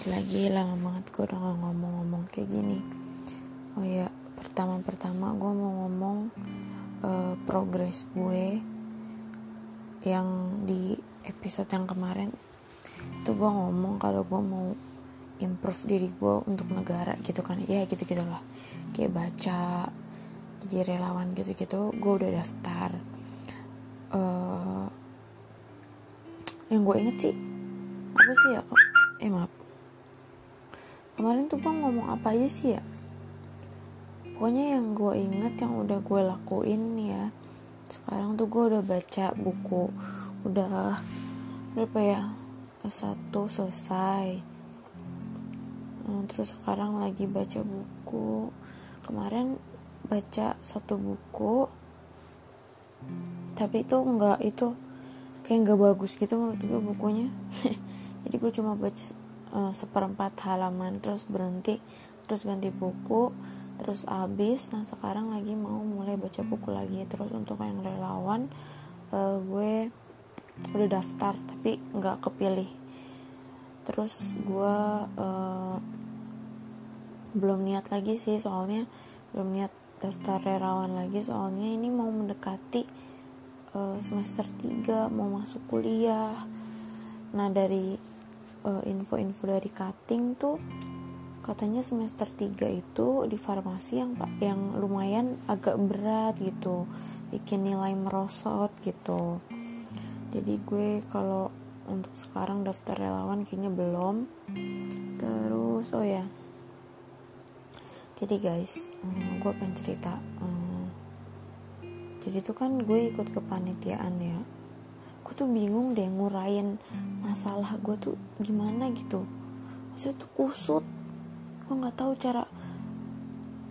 balik lagi lama banget gue udah ngomong-ngomong kayak gini. Oh ya pertama-pertama gue mau ngomong uh, progres gue yang di episode yang kemarin. Itu gue ngomong kalau gue mau improve diri gue untuk negara gitu kan. Ya gitu gitulah kayak baca jadi relawan gitu gitu gue udah daftar. Uh, yang gue inget sih apa sih ya eh maaf kemarin tuh gue ngomong apa aja sih ya? Pokoknya yang gue inget yang udah gue lakuin ya. Sekarang tuh gue udah baca buku. Udah berapa ya? Satu selesai. Hmm, terus sekarang lagi baca buku. Kemarin baca satu buku. Tapi itu enggak itu kayak nggak bagus gitu menurut gue bukunya. Jadi gue cuma baca uh, seperempat halaman terus berhenti terus ganti buku terus habis nah sekarang lagi mau mulai baca buku lagi. Terus untuk yang relawan uh, gue udah daftar tapi nggak kepilih. Terus gue uh, belum niat lagi sih soalnya belum niat daftar relawan lagi. Soalnya ini mau mendekati uh, semester 3 mau masuk kuliah. Nah dari uh, info-info dari cutting tuh katanya semester 3 itu di farmasi yang yang lumayan agak berat gitu bikin nilai merosot gitu. Jadi gue kalau untuk sekarang daftar relawan kayaknya belum. Terus oh ya. Jadi guys um, gue pengen cerita um, jadi tuh kan gue ikut kepanitiaan ya tuh bingung deh ngurain masalah gue tuh gimana gitu. Maksudnya tuh kusut. Gue nggak tahu cara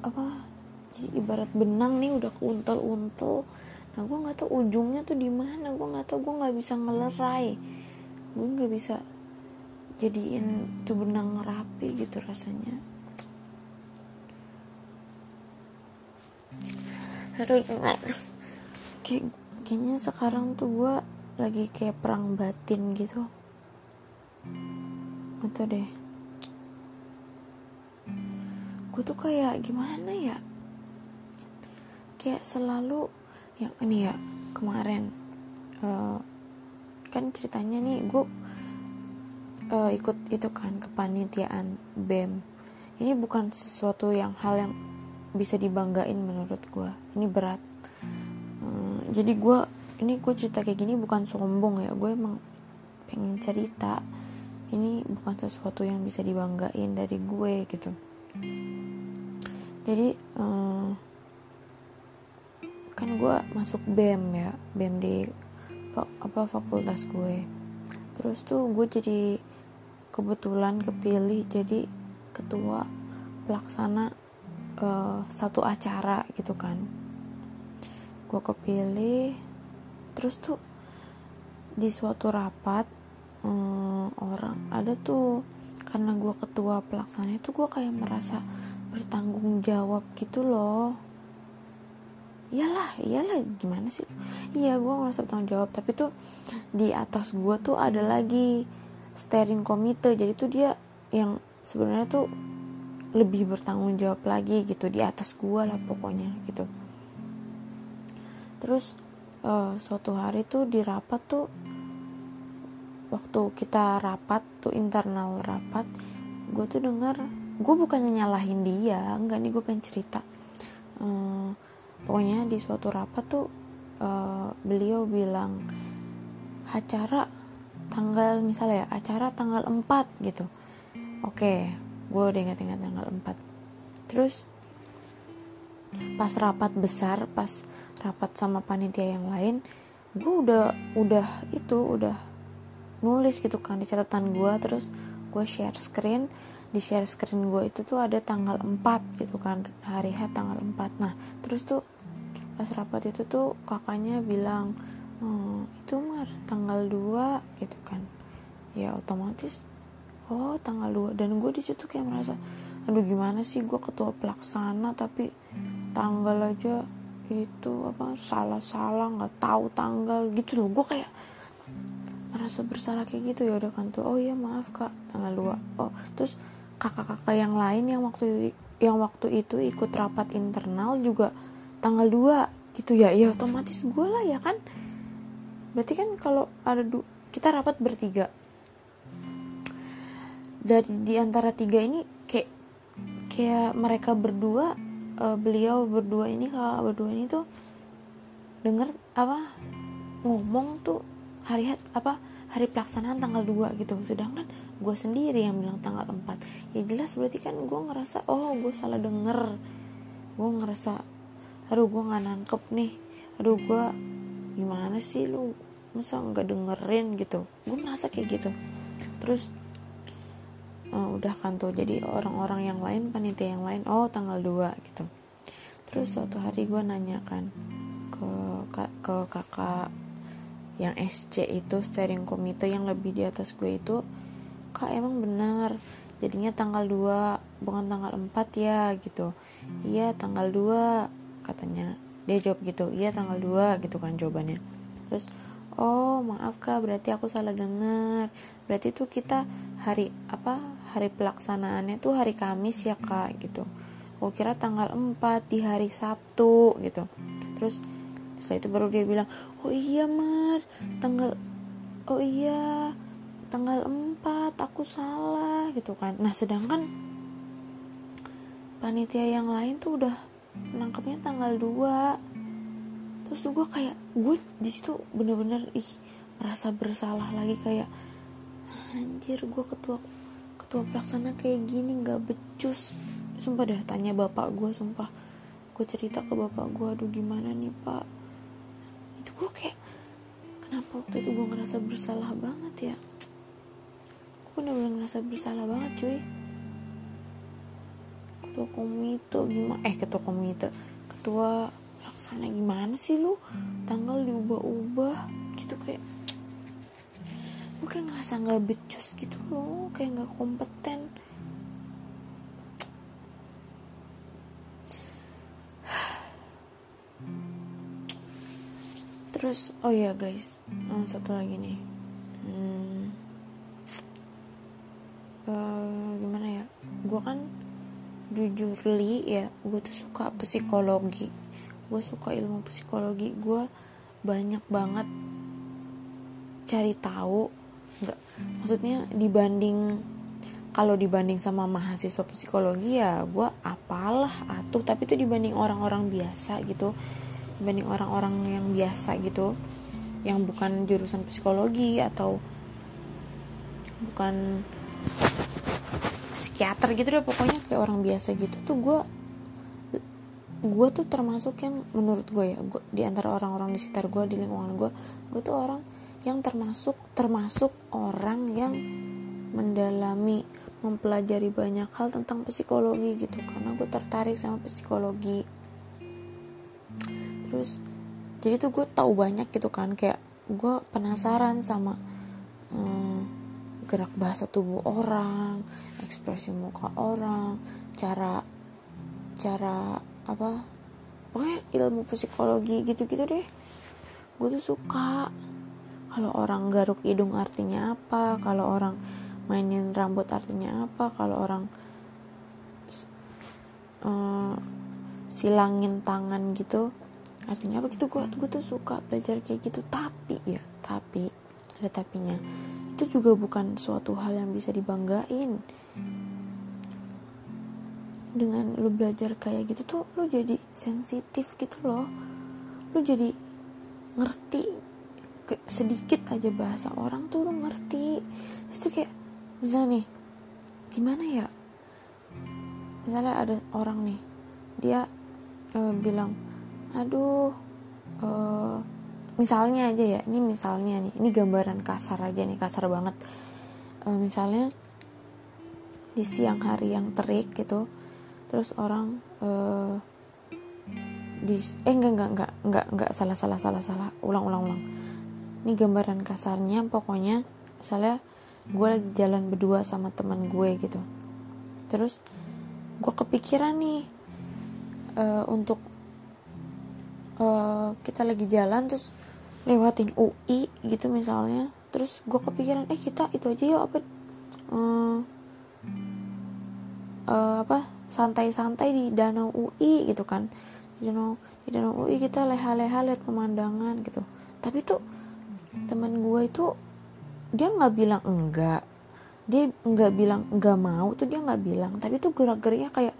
apa jadi ibarat benang nih udah keuntel-untel nah gue nggak tahu ujungnya tuh di mana. Gue nggak tahu gue nggak bisa ngelerai. Gue nggak bisa jadiin tuh benang rapi gitu rasanya. Aduh gimana? Kayak kayaknya sekarang tuh gue lagi kayak perang batin gitu. Atau deh. Gue tuh kayak gimana ya? Kayak selalu yang ini ya kemarin uh, kan ceritanya nih gue uh, ikut itu kan kepanitiaan bem ini bukan sesuatu yang hal yang bisa dibanggain menurut gue ini berat. Uh, jadi gue ini gue cerita kayak gini bukan sombong ya gue emang pengen cerita. Ini bukan sesuatu yang bisa dibanggain dari gue gitu. Jadi um, kan gue masuk bem ya bem di apa fakultas gue. Terus tuh gue jadi kebetulan kepilih jadi ketua pelaksana uh, satu acara gitu kan. Gue kepilih terus tuh di suatu rapat um, orang ada tuh karena gue ketua pelaksana itu gue kayak merasa bertanggung jawab gitu loh. Iyalah iyalah gimana sih? Iya gue merasa bertanggung jawab tapi tuh di atas gue tuh ada lagi steering komite jadi tuh dia yang sebenarnya tuh lebih bertanggung jawab lagi gitu di atas gue lah pokoknya gitu. Terus uh, suatu hari tuh di rapat tuh waktu kita rapat tuh internal rapat gue tuh dengar gue bukannya nyalahin dia enggak nih gue pengen cerita. Uh, pokoknya di suatu rapat tuh uh, beliau bilang acara tanggal misalnya ya acara tanggal 4 gitu. Oke okay, gue udah ingat-ingat tanggal 4 terus pas rapat besar pas rapat sama panitia yang lain gue udah udah itu udah nulis gitu kan di catatan gue terus gue share screen. Di share screen gue itu tuh ada tanggal 4 gitu kan hari H tanggal 4 nah terus tuh pas rapat itu tuh kakaknya bilang oh, itu mar tanggal 2 gitu kan. Ya otomatis oh tanggal 2 dan gue di situ kayak merasa aduh gimana sih? Gue ketua pelaksana tapi tanggal aja itu apa salah-salah nggak tahu tanggal gitu loh. Gue kayak ngerasa bersalah kayak gitu ya udah kan tuh. Oh iya maaf kak tanggal 2 oh terus kakak-kakak yang lain yang waktu yang waktu itu ikut rapat internal juga tanggal 2 gitu ya. Ya otomatis gue lah ya kan. Berarti kan kalau ada du kita rapat bertiga. Dari di antara tiga ini kayak kayak mereka berdua uh, beliau berdua ini kakak berdua ini tuh denger apa ngomong tuh hari apa hari pelaksanaan tanggal 2 gitu. Sedangkan gue sendiri yang bilang tanggal 4 ya jelas berarti kan gue ngerasa oh gue salah denger. Gue ngerasa aduh gue nggak nangkep nih. Aduh gue gimana sih lu? Masa nggak dengerin gitu? Gue merasa kayak gitu. Terus uh, udah kan tuh jadi orang-orang yang lain panitia yang lain. Oh tanggal 2 gitu. Terus suatu hari gue nanyakan ke ke kakak yang SC itu steering komite yang lebih di atas gue itu kak emang benar? Jadinya tanggal 2 bukan tanggal 4 ya gitu. Iya tanggal 2 katanya. Dia jawab gitu iya tanggal 2 gitu kan jawabannya. Terus oh maaf kak berarti aku salah dengar. Berarti tuh kita hari apa hari pelaksanaannya tuh hari Kamis ya kak gitu. Aku kira tanggal 4 di hari Sabtu gitu. Terus setelah itu baru dia bilang oh iya mar tanggal oh iya tanggal 4 aku salah gitu kan. Nah sedangkan panitia yang lain tuh udah nangkepnya tanggal 2 terus gue kayak gue di situ bener-bener ih merasa bersalah lagi kayak anjir gue ketua ketua pelaksana kayak gini nggak becus. Sumpah dah tanya bapak gue sumpah. Gue cerita ke bapak gue aduh gimana nih pak? Itu gue kayak kenapa waktu itu gue ngerasa bersalah banget ya? Gue bener-bener ngerasa bersalah banget cuy. Ketua komite gimana eh ketua komite. Ketua laksana gimana sih lu? Tanggal diubah-ubah. Gitu kayak gue kayak ngerasa nggak becus gitu loh kayak nggak kompeten. Terus oh ya guys. Oh, satu lagi nih. Hmm, uh, gimana ya? Gue kan jujur li ya gue tuh suka psikologi. Gue suka ilmu psikologi. Gue banyak banget cari tahu nggak. Maksudnya dibanding kalau dibanding sama mahasiswa psikologi ya gue apalah atuh. Tapi itu dibanding orang-orang biasa gitu. Dibanding orang-orang yang biasa gitu. Yang bukan jurusan psikologi atau bukan psikiater gitu deh pokoknya. Kayak orang biasa gitu tuh gue gue tuh termasuk yang menurut gue ya gue di antara orang-orang di sekitar gue di lingkungan gue gue tuh orang yang termasuk termasuk orang yang mendalami mempelajari banyak hal tentang psikologi gitu. Karena gue tertarik sama psikologi. Terus jadi tuh gue tahu banyak gitu kan. Kayak gue penasaran sama hmm, gerak bahasa tubuh orang ekspresi muka orang cara cara apa? Pokoknya ilmu psikologi gitu-gitu deh. Gue tuh suka kalau orang garuk hidung artinya apa? Kalau orang mainin rambut artinya apa? Kalau orang uh, silangin tangan gitu artinya apa? Gitu gue gue tuh suka belajar kayak gitu. Tapi ya tapi ada tapinya. Itu juga bukan suatu hal yang bisa dibanggain. Dengan lu belajar kayak gitu tuh lu jadi sensitif gitu loh. Lu jadi ngerti sedikit aja bahasa orang tuh lu ngerti. Itu kayak misalnya nih gimana ya? Misalnya ada orang nih dia uh, bilang aduh uh, misalnya aja ya ini misalnya nih ini gambaran kasar aja nih kasar banget. Uh, misalnya di siang hari yang terik gitu terus orang uh, di eh enggak enggak enggak enggak enggak salah salah salah salah ulang ulang ulang ini gambaran kasarnya pokoknya misalnya gue lagi jalan berdua sama teman gue gitu. Terus gue kepikiran nih uh, untuk uh, kita lagi jalan terus lewatin UI gitu misalnya. Terus gue kepikiran eh kita itu aja yuk apa uh, uh, apa santai-santai di danau UI gitu kan. Di danau di danau UI kita leha-leha lihat pemandangan gitu. Tapi tuh teman gue itu dia nggak bilang enggak. Dia nggak bilang nggak mau tuh dia nggak bilang. Tapi tuh gerak-geriknya kayak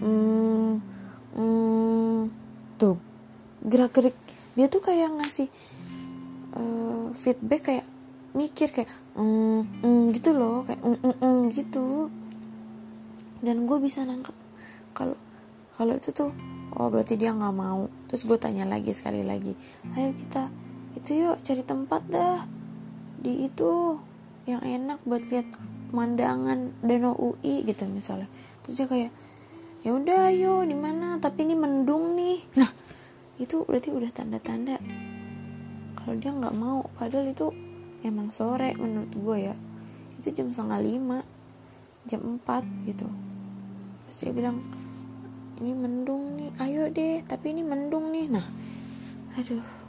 hmm, hmm, tuh. Gerak-gerik dia tuh kayak ngasih uh, feedback kayak mikir kayak mm, mm, gitu loh kayak mm, mm, mm, gitu. Dan gue bisa nangkep kalau kalau itu tuh oh berarti dia nggak mau. Terus gue tanya lagi sekali lagi ayo kita itu yuk cari tempat dah. Di itu yang enak buat lihat pemandangan danau UI gitu misalnya. Terus dia kayak ya udah ayo di mana? Tapi ini mendung nih. Nah itu berarti udah tanda-tanda. Kalau dia nggak mau padahal itu emang sore menurut gue ya. Itu jam setengah lima jam empat gitu. Terus dia bilang ini mendung nih ayo deh tapi ini mendung nih. Nah aduh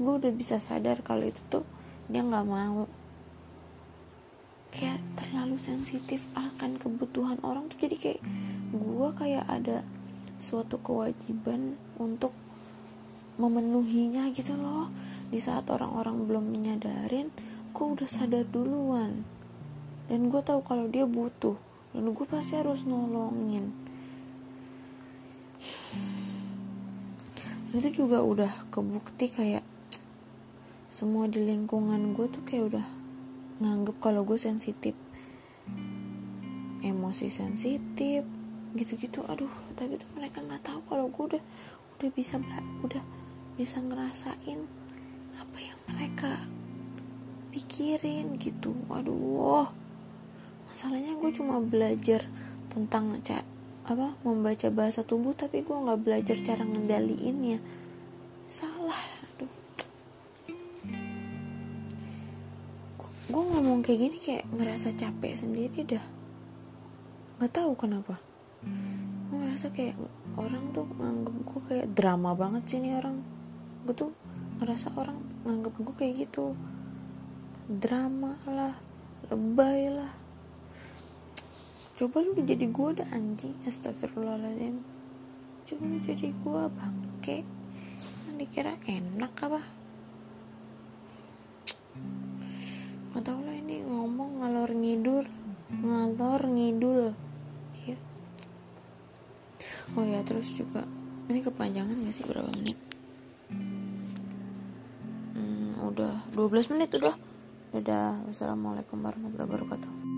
gue udah bisa sadar kalau itu tuh dia nggak mau. Kayak terlalu sensitif akan kebutuhan orang tuh jadi kayak gue kayak ada suatu kewajiban untuk memenuhinya gitu loh. Di saat orang-orang belum menyadarin gue udah sadar duluan. Dan gue tahu kalau dia butuh dan gue pasti harus nolongin. Itu juga udah kebukti kayak semua di lingkungan gue tuh kayak udah nganggep kalau gue sensitif. Emosi sensitif gitu-gitu. Aduh tapi tuh mereka nggak tahu kalau gue udah udah bisa udah bisa ngerasain apa yang mereka pikirin gitu. Aduh. Masalahnya gue cuma belajar tentang cak apa membaca bahasa tubuh tapi gue nggak belajar cara ngendaliinnya. Salah gue ngomong kayak gini kayak ngerasa capek sendiri dah. Nggak tahu kenapa. Gue ngerasa kayak orang tuh nganggep gue kayak drama banget sih nih orang. Gue tuh ngerasa orang nganggep gue kayak gitu. Drama lah lebay lah. Coba lu jadi gue udah anjing. Astagfirullahaladzim. Coba lu jadi gue bangke. Kan dikira enak apa nggak tau lah ini ngomong ngalor ngidur ngalor ngidul. Iya. Oh ya terus juga ini kepanjangan gak sih berapa menit? Udah 12 menit udah. Dadah wassalamualaikum warahmatullahi wabarakatuh